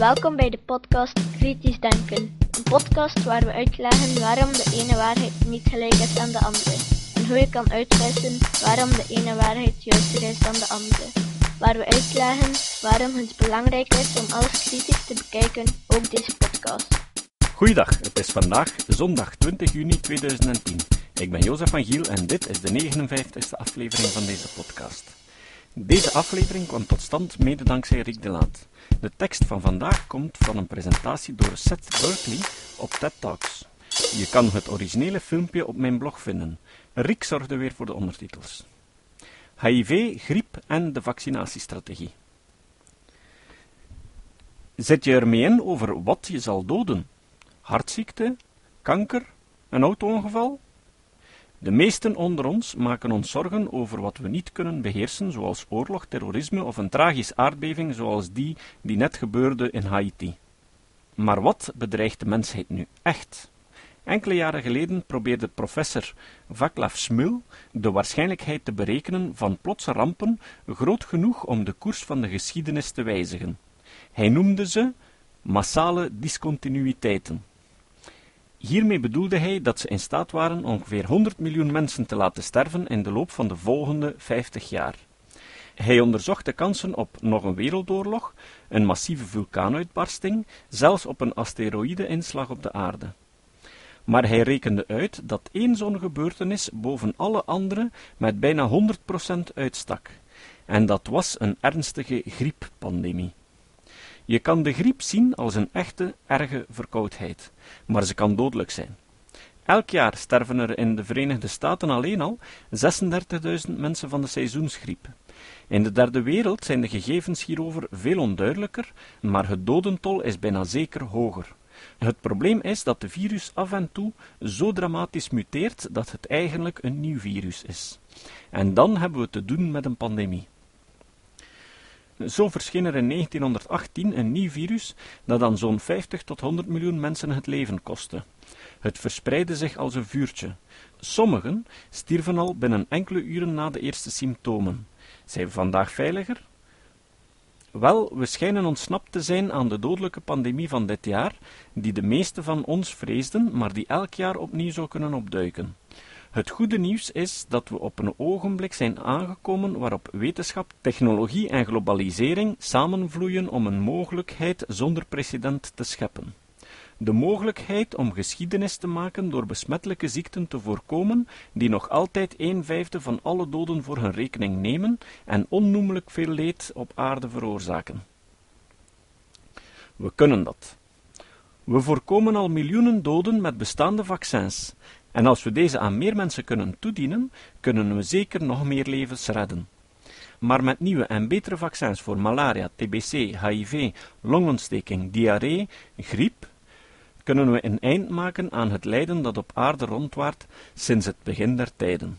Welkom bij de podcast Kritisch Denken. Een podcast waar we uitleggen waarom de ene waarheid niet gelijk is aan de andere. En hoe je kan uitwissen waarom de ene waarheid juister is dan de andere. Waar we uitleggen waarom het belangrijk is om alles kritisch te bekijken, ook deze podcast. Goeiedag, het is vandaag zondag 20 juni 2010. Ik ben Jozef van Giel en dit is de 59e aflevering van deze podcast. Deze aflevering kwam tot stand mede dankzij Rick de Laat. De tekst van vandaag komt van een presentatie door Seth Berkeley op TED Talks. Je kan het originele filmpje op mijn blog vinden. Rick zorgde weer voor de ondertitels. HIV, griep en de vaccinatiestrategie. Zet je ermee in over wat je zal doden? Hartziekte, kanker, een auto-ongeval? De meesten onder ons maken ons zorgen over wat we niet kunnen beheersen, zoals oorlog, terrorisme of een tragische aardbeving zoals die die net gebeurde in Haiti. Maar wat bedreigt de mensheid nu echt? Enkele jaren geleden probeerde professor Vaclav Smil de waarschijnlijkheid te berekenen van plotse rampen groot genoeg om de koers van de geschiedenis te wijzigen. Hij noemde ze massale discontinuïteiten. Hiermee bedoelde hij dat ze in staat waren ongeveer 100 miljoen mensen te laten sterven in de loop van de volgende 50 jaar. Hij onderzocht de kansen op nog een wereldoorlog, een massieve vulkaanuitbarsting, zelfs op een asteroïde-inslag op de aarde. Maar hij rekende uit dat één zo'n gebeurtenis boven alle andere met bijna 100% uitstak. En dat was een ernstige grieppandemie. Je kan de griep zien als een echte, erge verkoudheid, maar ze kan dodelijk zijn. Elk jaar sterven er in de Verenigde Staten alleen al 36.000 mensen van de seizoensgriep. In de derde wereld zijn de gegevens hierover veel onduidelijker, maar het dodentol is bijna zeker hoger. Het probleem is dat de virus af en toe zo dramatisch muteert dat het eigenlijk een nieuw virus is. En dan hebben we te doen met een pandemie. Zo verscheen er in 1918 een nieuw virus dat aan zo'n 50 tot 100 miljoen mensen het leven kostte. Het verspreidde zich als een vuurtje. Sommigen stierven al binnen enkele uren na de eerste symptomen. Zijn we vandaag veiliger? Wel, we schijnen ontsnapt te zijn aan de dodelijke pandemie van dit jaar, die de meeste van ons vreesden, maar die elk jaar opnieuw zou kunnen opduiken. Het goede nieuws is dat we op een ogenblik zijn aangekomen waarop wetenschap, technologie en globalisering samenvloeien om een mogelijkheid zonder precedent te scheppen. De mogelijkheid om geschiedenis te maken door besmettelijke ziekten te voorkomen, die nog altijd een vijfde van alle doden voor hun rekening nemen en onnoemelijk veel leed op aarde veroorzaken. We kunnen dat. We voorkomen al miljoenen doden met bestaande vaccins, en als we deze aan meer mensen kunnen toedienen, kunnen we zeker nog meer levens redden. Maar met nieuwe en betere vaccins voor malaria, TBC, HIV, longontsteking, diarree, griep, kunnen we een eind maken aan het lijden dat op aarde rondwaart sinds het begin der tijden.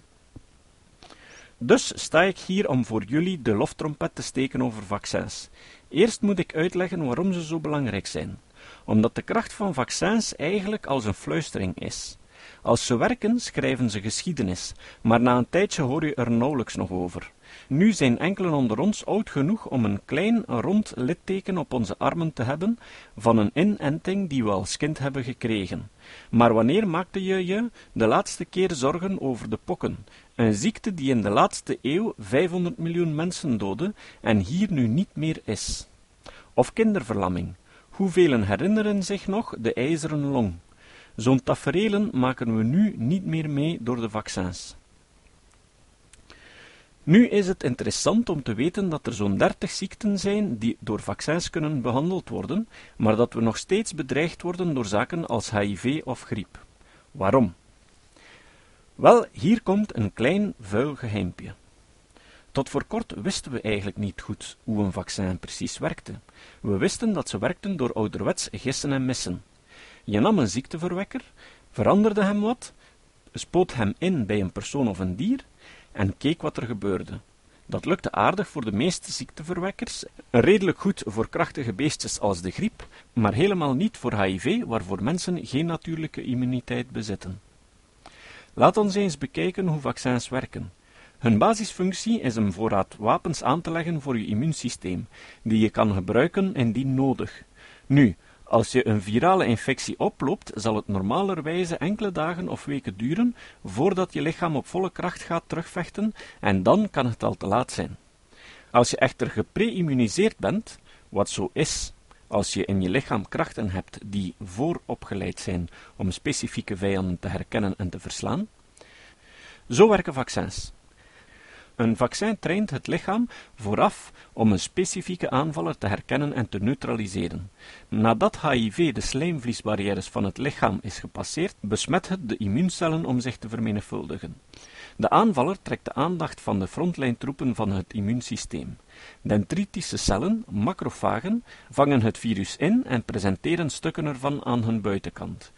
Dus sta ik hier om voor jullie de loftrompet te steken over vaccins. Eerst moet ik uitleggen waarom ze zo belangrijk zijn. Omdat de kracht van vaccins eigenlijk als een fluistering is. Als ze werken, schrijven ze geschiedenis, maar na een tijdje hoor je er nauwelijks nog over. Nu zijn enkelen onder ons oud genoeg om een klein rond litteken op onze armen te hebben van een inenting die we als kind hebben gekregen. Maar wanneer maakte je je de laatste keer zorgen over de pokken, een ziekte die in de laatste eeuw 500 miljoen mensen doodde en hier nu niet meer is? Of kinderverlamming. Hoeveel herinneren zich nog de ijzeren long? Zo'n taferelen maken we nu niet meer mee door de vaccins. Nu is het interessant om te weten dat er zo'n 30 ziekten zijn die door vaccins kunnen behandeld worden, maar dat we nog steeds bedreigd worden door zaken als HIV of griep. Waarom? Wel, hier komt een klein vuil geheimpje. Tot voor kort wisten we eigenlijk niet goed hoe een vaccin precies werkte. We wisten dat ze werkten door ouderwets gissen en missen. Je nam een ziekteverwekker, veranderde hem wat, spoot hem in bij een persoon of een dier en keek wat er gebeurde. Dat lukte aardig voor de meeste ziekteverwekkers, redelijk goed voor krachtige beestjes als de griep, maar helemaal niet voor HIV, waarvoor mensen geen natuurlijke immuniteit bezitten. Laat ons eens bekijken hoe vaccins werken. Hun basisfunctie is een voorraad wapens aan te leggen voor je immuunsysteem, die je kan gebruiken indien nodig. Nu, als je een virale infectie oploopt, zal het normalerwijze enkele dagen of weken duren voordat je lichaam op volle kracht gaat terugvechten en dan kan het al te laat zijn. Als je echter gepre-immuniseerd bent, wat zo is als je in je lichaam krachten hebt die vooropgeleid zijn om specifieke vijanden te herkennen en te verslaan, zo werken vaccins. Een vaccin traint het lichaam vooraf om een specifieke aanvaller te herkennen en te neutraliseren. Nadat HIV de slijmvliesbarrières van het lichaam is gepasseerd, besmet het de immuuncellen om zich te vermenigvuldigen. De aanvaller trekt de aandacht van de frontlijntroepen van het immuunsysteem. Dendritische cellen, macrofagen, vangen het virus in en presenteren stukken ervan aan hun buitenkant.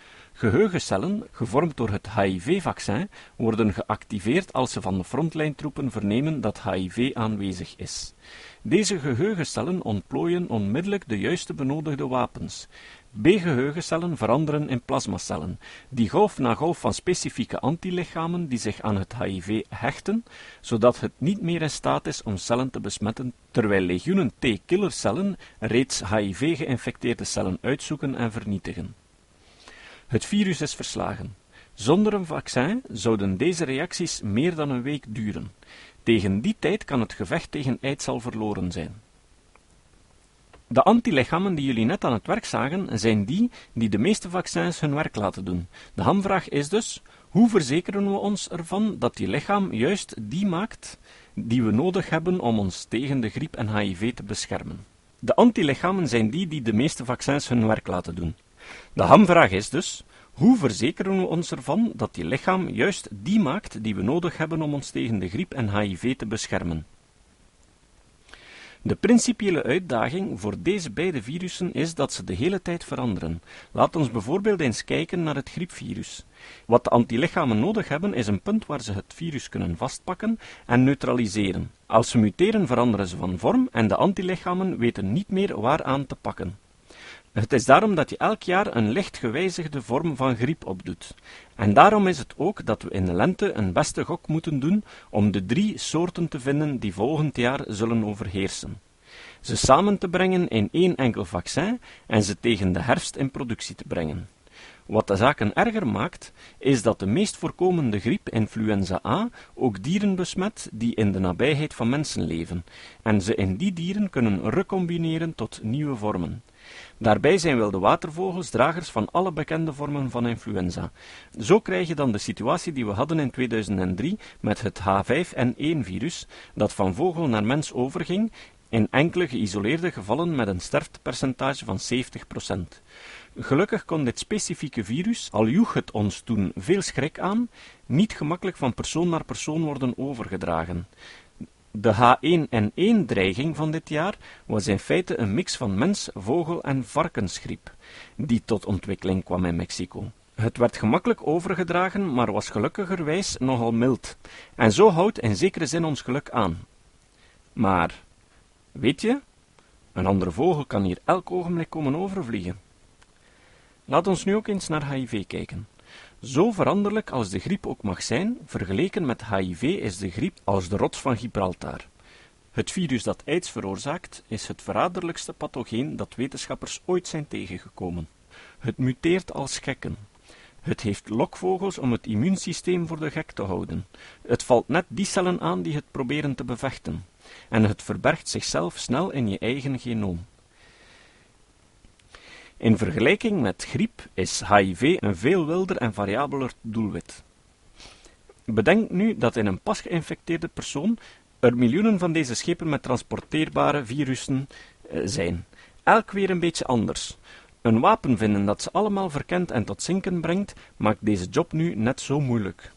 Geheugencellen, gevormd door het HIV-vaccin, worden geactiveerd als ze van de frontlijntroepen vernemen dat HIV aanwezig is. Deze geheugencellen ontplooien onmiddellijk de juiste benodigde wapens. B-geheugencellen veranderen in plasmacellen, die golf na golf van specifieke antilichamen die zich aan het HIV hechten, zodat het niet meer in staat is om cellen te besmetten, terwijl legioenen T-killercellen reeds HIV-geïnfecteerde cellen uitzoeken en vernietigen. Het virus is verslagen. Zonder een vaccin zouden deze reacties meer dan een week duren. Tegen die tijd kan het gevecht tegen aids al verloren zijn. De antilichamen die jullie net aan het werk zagen, zijn die die de meeste vaccins hun werk laten doen. De hamvraag is dus, hoe verzekeren we ons ervan dat die lichaam juist die maakt die we nodig hebben om ons tegen de griep en HIV te beschermen? De antilichamen zijn die die de meeste vaccins hun werk laten doen. De hamvraag is dus, hoe verzekeren we ons ervan dat die lichaam juist die maakt die we nodig hebben om ons tegen de griep en HIV te beschermen? De principiële uitdaging voor deze beide virussen is dat ze de hele tijd veranderen. Laat ons bijvoorbeeld eens kijken naar het griepvirus. Wat de antilichamen nodig hebben is een punt waar ze het virus kunnen vastpakken en neutraliseren. Als ze muteren veranderen ze van vorm en de antilichamen weten niet meer waar aan te pakken. Het is daarom dat je elk jaar een licht gewijzigde vorm van griep opdoet. En daarom is het ook dat we in de lente een beste gok moeten doen om de drie soorten te vinden die volgend jaar zullen overheersen. Ze samen te brengen in één enkel vaccin en ze tegen de herfst in productie te brengen. Wat de zaken erger maakt, is dat de meest voorkomende griep, influenza A, ook dieren besmet die in de nabijheid van mensen leven, en ze in die dieren kunnen recombineren tot nieuwe vormen. Daarbij zijn wilde watervogels dragers van alle bekende vormen van influenza. Zo krijg je dan de situatie die we hadden in 2003 met het H5N1-virus, dat van vogel naar mens overging, in enkele geïsoleerde gevallen met een sterftepercentage van 70%. Gelukkig kon dit specifieke virus, al joeg het ons toen veel schrik aan, niet gemakkelijk van persoon naar persoon worden overgedragen. De H1N1-dreiging van dit jaar was in feite een mix van mens, vogel en varkensgriep, die tot ontwikkeling kwam in Mexico. Het werd gemakkelijk overgedragen, maar was gelukkigerwijs nogal mild, en zo houdt in zekere zin ons geluk aan. Maar, weet je, een andere vogel kan hier elk ogenblik komen overvliegen. Laat ons nu ook eens naar HIV kijken. Zo veranderlijk als de griep ook mag zijn, vergeleken met HIV is de griep als de rots van Gibraltar. Het virus dat aids veroorzaakt, is het verraderlijkste pathogeen dat wetenschappers ooit zijn tegengekomen. Het muteert als gekken. Het heeft lokvogels om het immuunsysteem voor de gek te houden. Het valt net die cellen aan die het proberen te bevechten. En het verbergt zichzelf snel in je eigen genoom. In vergelijking met griep is HIV een veel wilder en variabeler doelwit. Bedenk nu dat in een pas geïnfecteerde persoon er miljoenen van deze schepen met transporteerbare virussen eh, zijn, elk weer een beetje anders. Een wapen vinden dat ze allemaal verkent en tot zinken brengt, maakt deze job nu net zo moeilijk.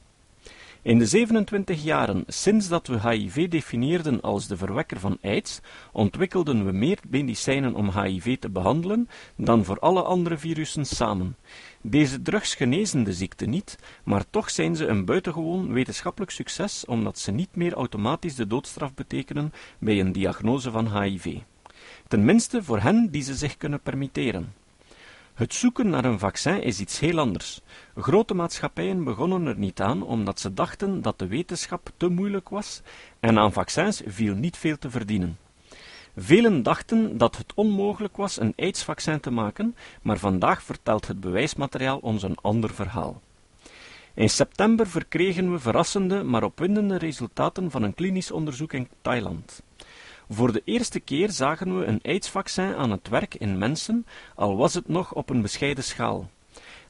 In de 27 jaren sinds dat we HIV definieerden als de verwekker van aids, ontwikkelden we meer medicijnen om HIV te behandelen dan voor alle andere virussen samen. Deze drugs genezen de ziekte niet, maar toch zijn ze een buitengewoon wetenschappelijk succes omdat ze niet meer automatisch de doodstraf betekenen bij een diagnose van HIV. Tenminste voor hen die ze zich kunnen permitteren. Het zoeken naar een vaccin is iets heel anders. Grote maatschappijen begonnen er niet aan omdat ze dachten dat de wetenschap te moeilijk was en aan vaccins viel niet veel te verdienen. Velen dachten dat het onmogelijk was een aidsvaccin te maken, maar vandaag vertelt het bewijsmateriaal ons een ander verhaal. In september verkregen we verrassende, maar opwindende resultaten van een klinisch onderzoek in Thailand. Voor de eerste keer zagen we een aidsvaccin aan het werk in mensen, al was het nog op een bescheiden schaal.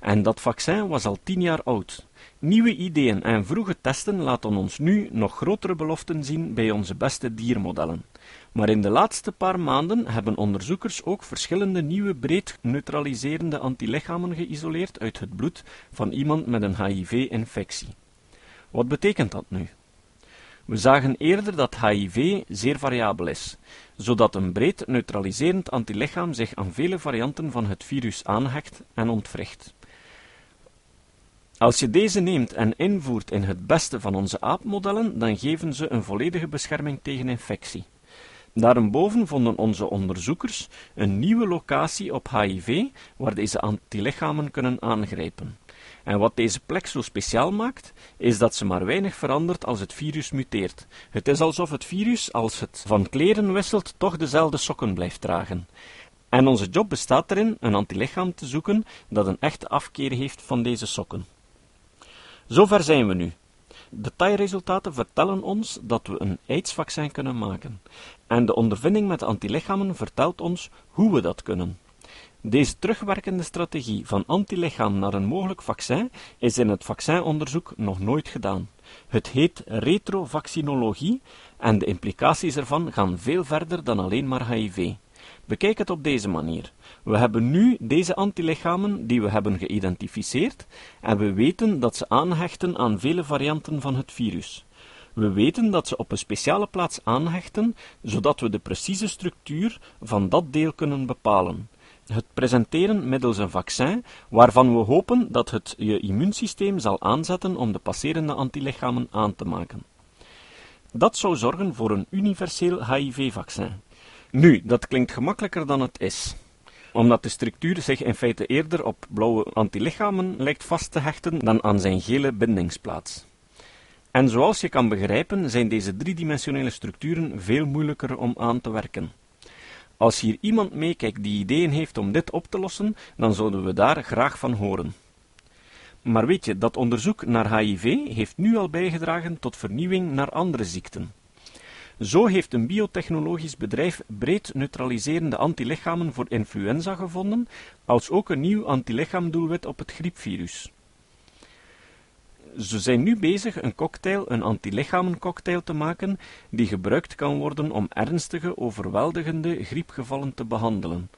En dat vaccin was al tien jaar oud. Nieuwe ideeën en vroege testen laten ons nu nog grotere beloften zien bij onze beste diermodellen. Maar in de laatste paar maanden hebben onderzoekers ook verschillende nieuwe breed neutraliserende antilichamen geïsoleerd uit het bloed van iemand met een HIV-infectie. Wat betekent dat nu? We zagen eerder dat HIV zeer variabel is, zodat een breed neutraliserend antilichaam zich aan vele varianten van het virus aanhecht en ontwricht. Als je deze neemt en invoert in het beste van onze aapmodellen, dan geven ze een volledige bescherming tegen infectie. Daarboven vonden onze onderzoekers een nieuwe locatie op HIV waar deze antilichamen kunnen aangrijpen. En wat deze plek zo speciaal maakt, is dat ze maar weinig verandert als het virus muteert. Het is alsof het virus, als het van kleren wisselt, toch dezelfde sokken blijft dragen. En onze job bestaat erin een antilichaam te zoeken dat een echte afkeer heeft van deze sokken. Zover zijn we nu. Detailresultaten vertellen ons dat we een aidsvaccin kunnen maken. En de ondervinding met de antilichamen vertelt ons hoe we dat kunnen. Deze terugwerkende strategie van antilichaam naar een mogelijk vaccin is in het vaccinonderzoek nog nooit gedaan. Het heet retrovaccinologie en de implicaties ervan gaan veel verder dan alleen maar HIV. Bekijk het op deze manier. We hebben nu deze antilichamen die we hebben geïdentificeerd en we weten dat ze aanhechten aan vele varianten van het virus. We weten dat ze op een speciale plaats aanhechten, zodat we de precieze structuur van dat deel kunnen bepalen. Het presenteren middels een vaccin, waarvan we hopen dat het je immuunsysteem zal aanzetten om de passerende antilichamen aan te maken. Dat zou zorgen voor een universeel HIV-vaccin. Nu, dat klinkt gemakkelijker dan het is omdat de structuur zich in feite eerder op blauwe antilichamen lijkt vast te hechten dan aan zijn gele bindingsplaats. En zoals je kan begrijpen, zijn deze driedimensionele structuren veel moeilijker om aan te werken. Als hier iemand meekijkt die ideeën heeft om dit op te lossen, dan zouden we daar graag van horen. Maar weet je, dat onderzoek naar HIV heeft nu al bijgedragen tot vernieuwing naar andere ziekten. Zo heeft een biotechnologisch bedrijf breed neutraliserende antilichamen voor influenza gevonden, als ook een nieuw antilichaamdoelwit op het griepvirus. Ze zijn nu bezig een cocktail, een antilichamencocktail te maken, die gebruikt kan worden om ernstige, overweldigende griepgevallen te behandelen.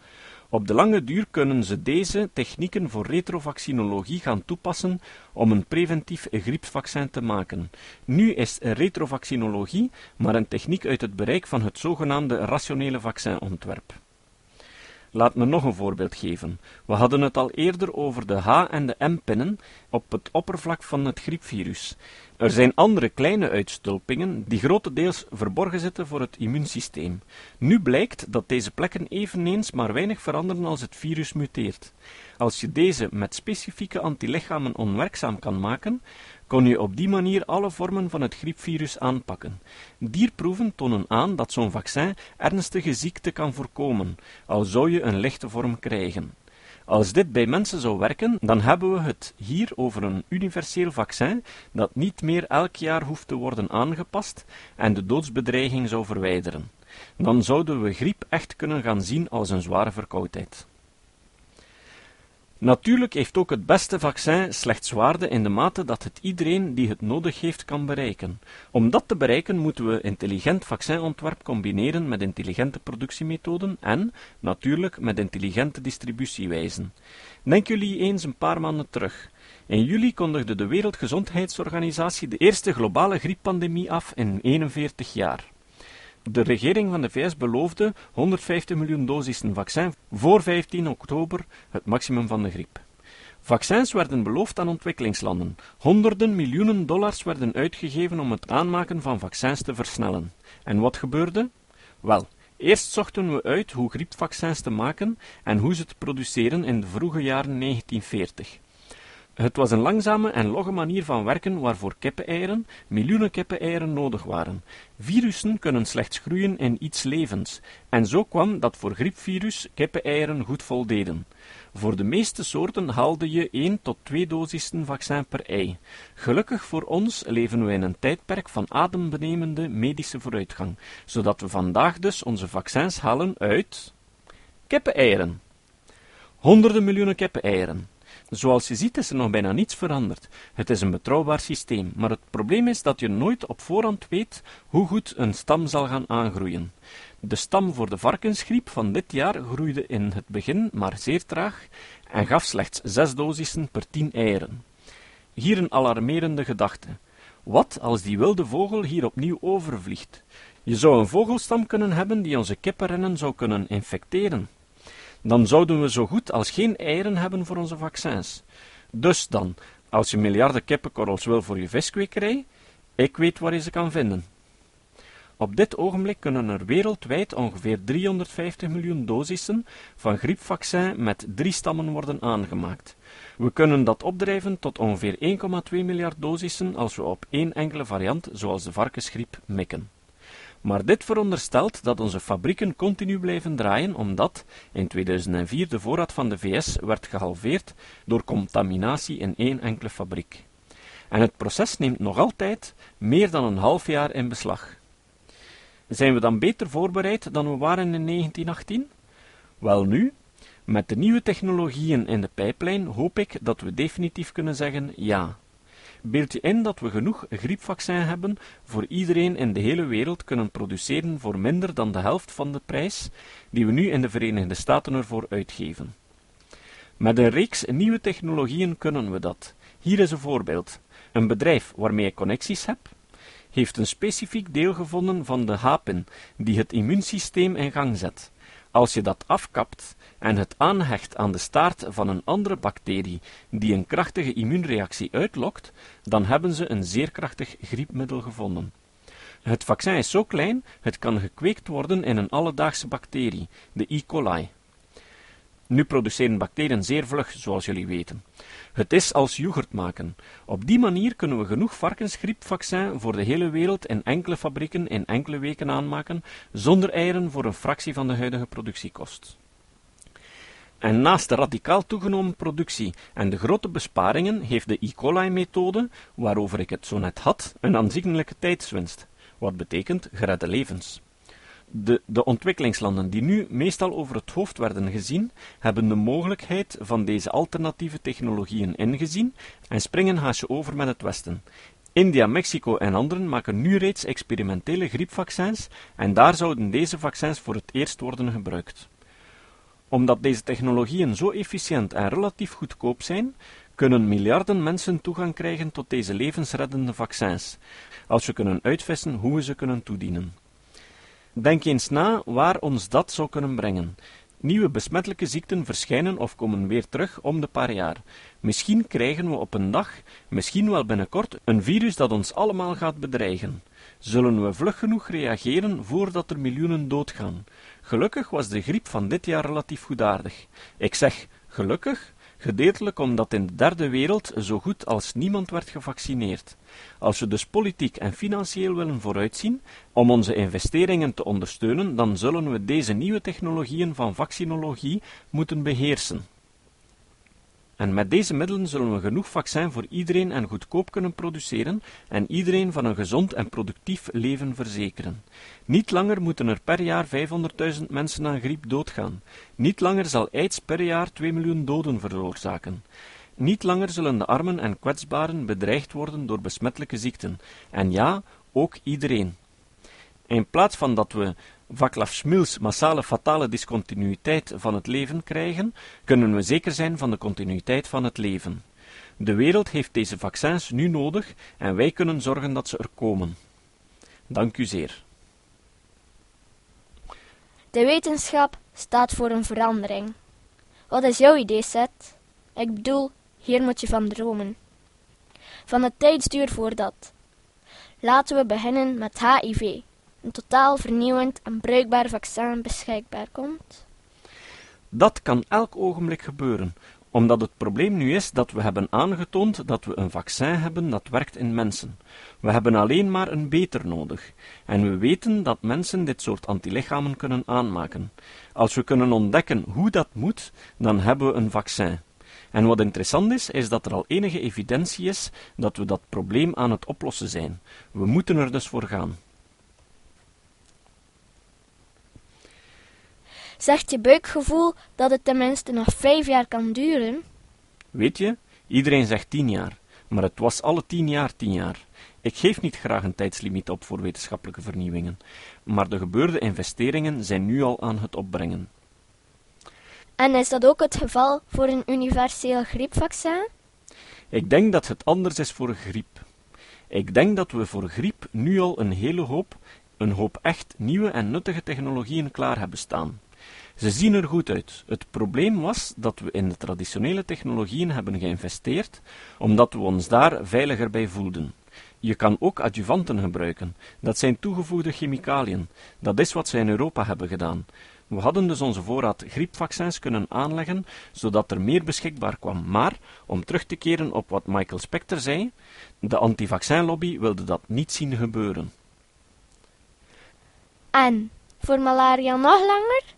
Op de lange duur kunnen ze deze technieken voor retrovaccinologie gaan toepassen om een preventief griepvaccin te maken. Nu is retrovaccinologie maar een techniek uit het bereik van het zogenaamde rationele vaccinontwerp. Laat me nog een voorbeeld geven. We hadden het al eerder over de H- en de M-pinnen op het oppervlak van het griepvirus. Er zijn andere kleine uitstulpingen die grotendeels verborgen zitten voor het immuunsysteem. Nu blijkt dat deze plekken eveneens maar weinig veranderen als het virus muteert. Als je deze met specifieke antilichamen onwerkzaam kan maken, kon je op die manier alle vormen van het griepvirus aanpakken. Dierproeven tonen aan dat zo'n vaccin ernstige ziekte kan voorkomen, al zou je een lichte vorm krijgen. Als dit bij mensen zou werken, dan hebben we het hier over een universeel vaccin dat niet meer elk jaar hoeft te worden aangepast en de doodsbedreiging zou verwijderen. Dan zouden we griep echt kunnen gaan zien als een zware verkoudheid. Natuurlijk heeft ook het beste vaccin slechts waarde in de mate dat het iedereen die het nodig heeft kan bereiken. Om dat te bereiken moeten we intelligent vaccinontwerp combineren met intelligente productiemethoden en, natuurlijk, met intelligente distributiewijzen. Denk jullie eens een paar maanden terug. In juli kondigde de Wereldgezondheidsorganisatie de eerste globale grieppandemie af in 41 jaar. De regering van de VS beloofde 150 miljoen dosissen vaccin voor 15 oktober, het maximum van de griep. Vaccins werden beloofd aan ontwikkelingslanden. Honderden miljoenen dollars werden uitgegeven om het aanmaken van vaccins te versnellen. En wat gebeurde? Wel, eerst zochten we uit hoe griepvaccins te maken en hoe ze te produceren in de vroege jaren 1940. Het was een langzame en logge manier van werken waarvoor kippeneieren, miljoenen kippeneieren nodig waren. Virussen kunnen slechts groeien in iets levends, en zo kwam dat voor griepvirus kippeneieren goed voldeden. Voor de meeste soorten haalde je 1 tot 2 dosissen vaccin per ei. Gelukkig voor ons leven we in een tijdperk van adembenemende medische vooruitgang, zodat we vandaag dus onze vaccins halen uit kippeneieren. Honderden miljoenen kippeneieren. Zoals je ziet is er nog bijna niets veranderd. Het is een betrouwbaar systeem, maar het probleem is dat je nooit op voorhand weet hoe goed een stam zal gaan aangroeien. De stam voor de varkensgriep van dit jaar groeide in het begin maar zeer traag en gaf slechts zes dosissen per tien eieren. Hier een alarmerende gedachte. Wat als die wilde vogel hier opnieuw overvliegt? Je zou een vogelstam kunnen hebben die onze kippenrennen zou kunnen infecteren dan zouden we zo goed als geen eieren hebben voor onze vaccins. Dus dan, als je miljarden kippenkorrels wil voor je viskwekerij, ik weet waar je ze kan vinden. Op dit ogenblik kunnen er wereldwijd ongeveer 350 miljoen dosissen van griepvaccin met drie stammen worden aangemaakt. We kunnen dat opdrijven tot ongeveer 1,2 miljard dosissen als we op één enkele variant, zoals de varkensgriep, mikken. Maar dit veronderstelt dat onze fabrieken continu blijven draaien, omdat in 2004 de voorraad van de VS werd gehalveerd door contaminatie in één enkele fabriek. En het proces neemt nog altijd meer dan een half jaar in beslag. Zijn we dan beter voorbereid dan we waren in 1918? Wel nu, met de nieuwe technologieën in de pijplijn hoop ik dat we definitief kunnen zeggen ja. Beeld je in dat we genoeg griepvaccin hebben voor iedereen in de hele wereld kunnen produceren voor minder dan de helft van de prijs die we nu in de Verenigde Staten ervoor uitgeven. Met een reeks nieuwe technologieën kunnen we dat. Hier is een voorbeeld. Een bedrijf waarmee ik connecties heb, heeft een specifiek deel gevonden van de hapen die het immuunsysteem in gang zet. Als je dat afkapt en het aanhecht aan de staart van een andere bacterie die een krachtige immuunreactie uitlokt, dan hebben ze een zeer krachtig griepmiddel gevonden. Het vaccin is zo klein, het kan gekweekt worden in een alledaagse bacterie, de E. coli. Nu produceren bacteriën zeer vlug, zoals jullie weten. Het is als yoghurt maken. Op die manier kunnen we genoeg varkensgriepvaccin voor de hele wereld in enkele fabrieken in enkele weken aanmaken, zonder eieren voor een fractie van de huidige productiekost. En naast de radicaal toegenomen productie en de grote besparingen heeft de E. coli-methode, waarover ik het zo net had, een aanzienlijke tijdswinst, wat betekent geredde levens. De, de ontwikkelingslanden die nu meestal over het hoofd werden gezien, hebben de mogelijkheid van deze alternatieve technologieën ingezien en springen haasje over met het Westen. India, Mexico en anderen maken nu reeds experimentele griepvaccins en daar zouden deze vaccins voor het eerst worden gebruikt. Omdat deze technologieën zo efficiënt en relatief goedkoop zijn, kunnen miljarden mensen toegang krijgen tot deze levensreddende vaccins, als we kunnen uitvissen hoe we ze kunnen toedienen. Denk eens na waar ons dat zou kunnen brengen. Nieuwe besmettelijke ziekten verschijnen of komen weer terug om de paar jaar. Misschien krijgen we op een dag, misschien wel binnenkort, een virus dat ons allemaal gaat bedreigen. Zullen we vlug genoeg reageren voordat er miljoenen doodgaan? Gelukkig was de griep van dit jaar relatief goedaardig. Ik zeg gelukkig, gedeeltelijk omdat in de derde wereld zo goed als niemand werd gevaccineerd. Als we dus politiek en financieel willen vooruitzien om onze investeringen te ondersteunen, dan zullen we deze nieuwe technologieën van vaccinologie moeten beheersen. En met deze middelen zullen we genoeg vaccin voor iedereen en goedkoop kunnen produceren en iedereen van een gezond en productief leven verzekeren. Niet langer moeten er per jaar 500.000 mensen aan griep doodgaan. Niet langer zal aids per jaar 2 miljoen doden veroorzaken. Niet langer zullen de armen en kwetsbaren bedreigd worden door besmettelijke ziekten. En ja, ook iedereen. In plaats van dat we Vaclav Smils massale fatale discontinuïteit van het leven krijgen, kunnen we zeker zijn van de continuïteit van het leven. De wereld heeft deze vaccins nu nodig en wij kunnen zorgen dat ze er komen. Dank u zeer. De wetenschap staat voor een verandering. Wat is jouw idee, Seth? Ik bedoel, hier moet je van dromen. Van de tijdsduur voor dat. Laten we beginnen met HIV een totaal vernieuwend en bruikbaar vaccin beschikbaar komt? Dat kan elk ogenblik gebeuren. Omdat het probleem nu is dat we hebben aangetoond dat we een vaccin hebben dat werkt in mensen. We hebben alleen maar een beter nodig. En we weten dat mensen dit soort antilichamen kunnen aanmaken. Als we kunnen ontdekken hoe dat moet, dan hebben we een vaccin. En wat interessant is, is dat er al enige evidentie is dat we dat probleem aan het oplossen zijn. We moeten er dus voor gaan. Zegt je buikgevoel dat het tenminste nog vijf jaar kan duren? Weet je, iedereen zegt tien jaar, maar het was alle tien jaar tien jaar. Ik geef niet graag een tijdslimiet op voor wetenschappelijke vernieuwingen, maar de gebeurde investeringen zijn nu al aan het opbrengen. En is dat ook het geval voor een universeel griepvaccin? Ik denk dat het anders is voor griep. Ik denk dat we voor griep nu al een hele hoop, een hoop echt nieuwe en nuttige technologieën klaar hebben staan. Ze zien er goed uit. Het probleem was dat we in de traditionele technologieën hebben geïnvesteerd, omdat we ons daar veiliger bij voelden. Je kan ook adjuvanten gebruiken. Dat zijn toegevoegde chemicaliën. Dat is wat ze in Europa hebben gedaan. We hadden dus onze voorraad griepvaccins kunnen aanleggen, zodat er meer beschikbaar kwam. Maar, om terug te keren op wat Michael Specter zei, de antivaccinlobby wilde dat niet zien gebeuren. En voor malaria nog langer?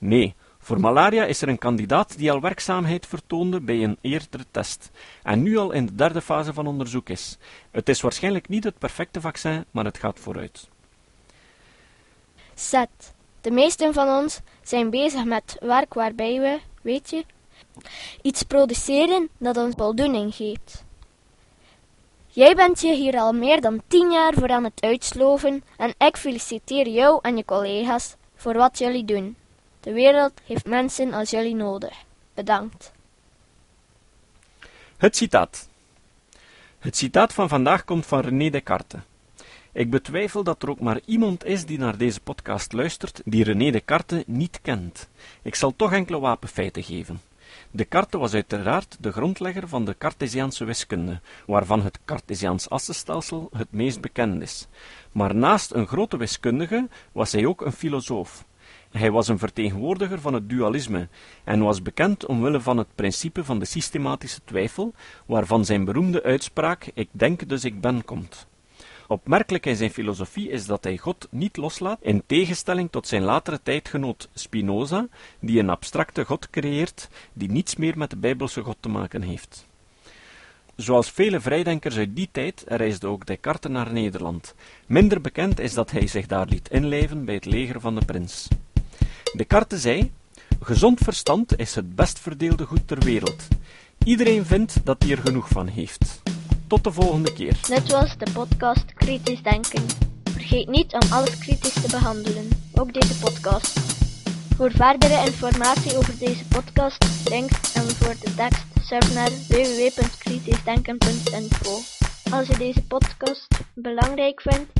Nee, voor malaria is er een kandidaat die al werkzaamheid vertoonde bij een eerdere test en nu al in de derde fase van onderzoek is. Het is waarschijnlijk niet het perfecte vaccin, maar het gaat vooruit. Zet. De meesten van ons zijn bezig met werk waarbij we, weet je, iets produceren dat ons voldoening geeft. Jij bent je hier al meer dan tien jaar voor aan het uitsloven en ik feliciteer jou en je collega's voor wat jullie doen. De wereld heeft mensen als jullie nodig. Bedankt. Het citaat. Het citaat van vandaag komt van René Descartes. Ik betwijfel dat er ook maar iemand is die naar deze podcast luistert die René Descartes niet kent. Ik zal toch enkele wapenfeiten geven. Descartes was uiteraard de grondlegger van de Cartesiaanse wiskunde, waarvan het Cartesiaans assenstelsel het meest bekend is. Maar naast een grote wiskundige was hij ook een filosoof. Hij was een vertegenwoordiger van het dualisme en was bekend omwille van het principe van de systematische twijfel, waarvan zijn beroemde uitspraak ik denk dus ik ben komt. Opmerkelijk in zijn filosofie is dat hij God niet loslaat, in tegenstelling tot zijn latere tijdgenoot Spinoza, die een abstracte God creëert die niets meer met de Bijbelse God te maken heeft. Zoals vele vrijdenkers uit die tijd reisde ook Descartes naar Nederland. Minder bekend is dat hij zich daar liet inlijven bij het leger van de prins. Descartes zei: Gezond verstand is het best verdeelde goed ter wereld. Iedereen vindt dat hij er genoeg van heeft. Tot de volgende keer. Dit was de podcast Kritisch Denken. Vergeet niet om alles kritisch te behandelen, ook deze podcast. Voor verdere informatie over deze podcast, links en voor de tekst, surf naar www.kritischdenken.info. Als je deze podcast belangrijk vindt,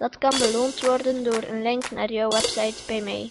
Dat kan beloond worden door een link naar jouw website bij mij.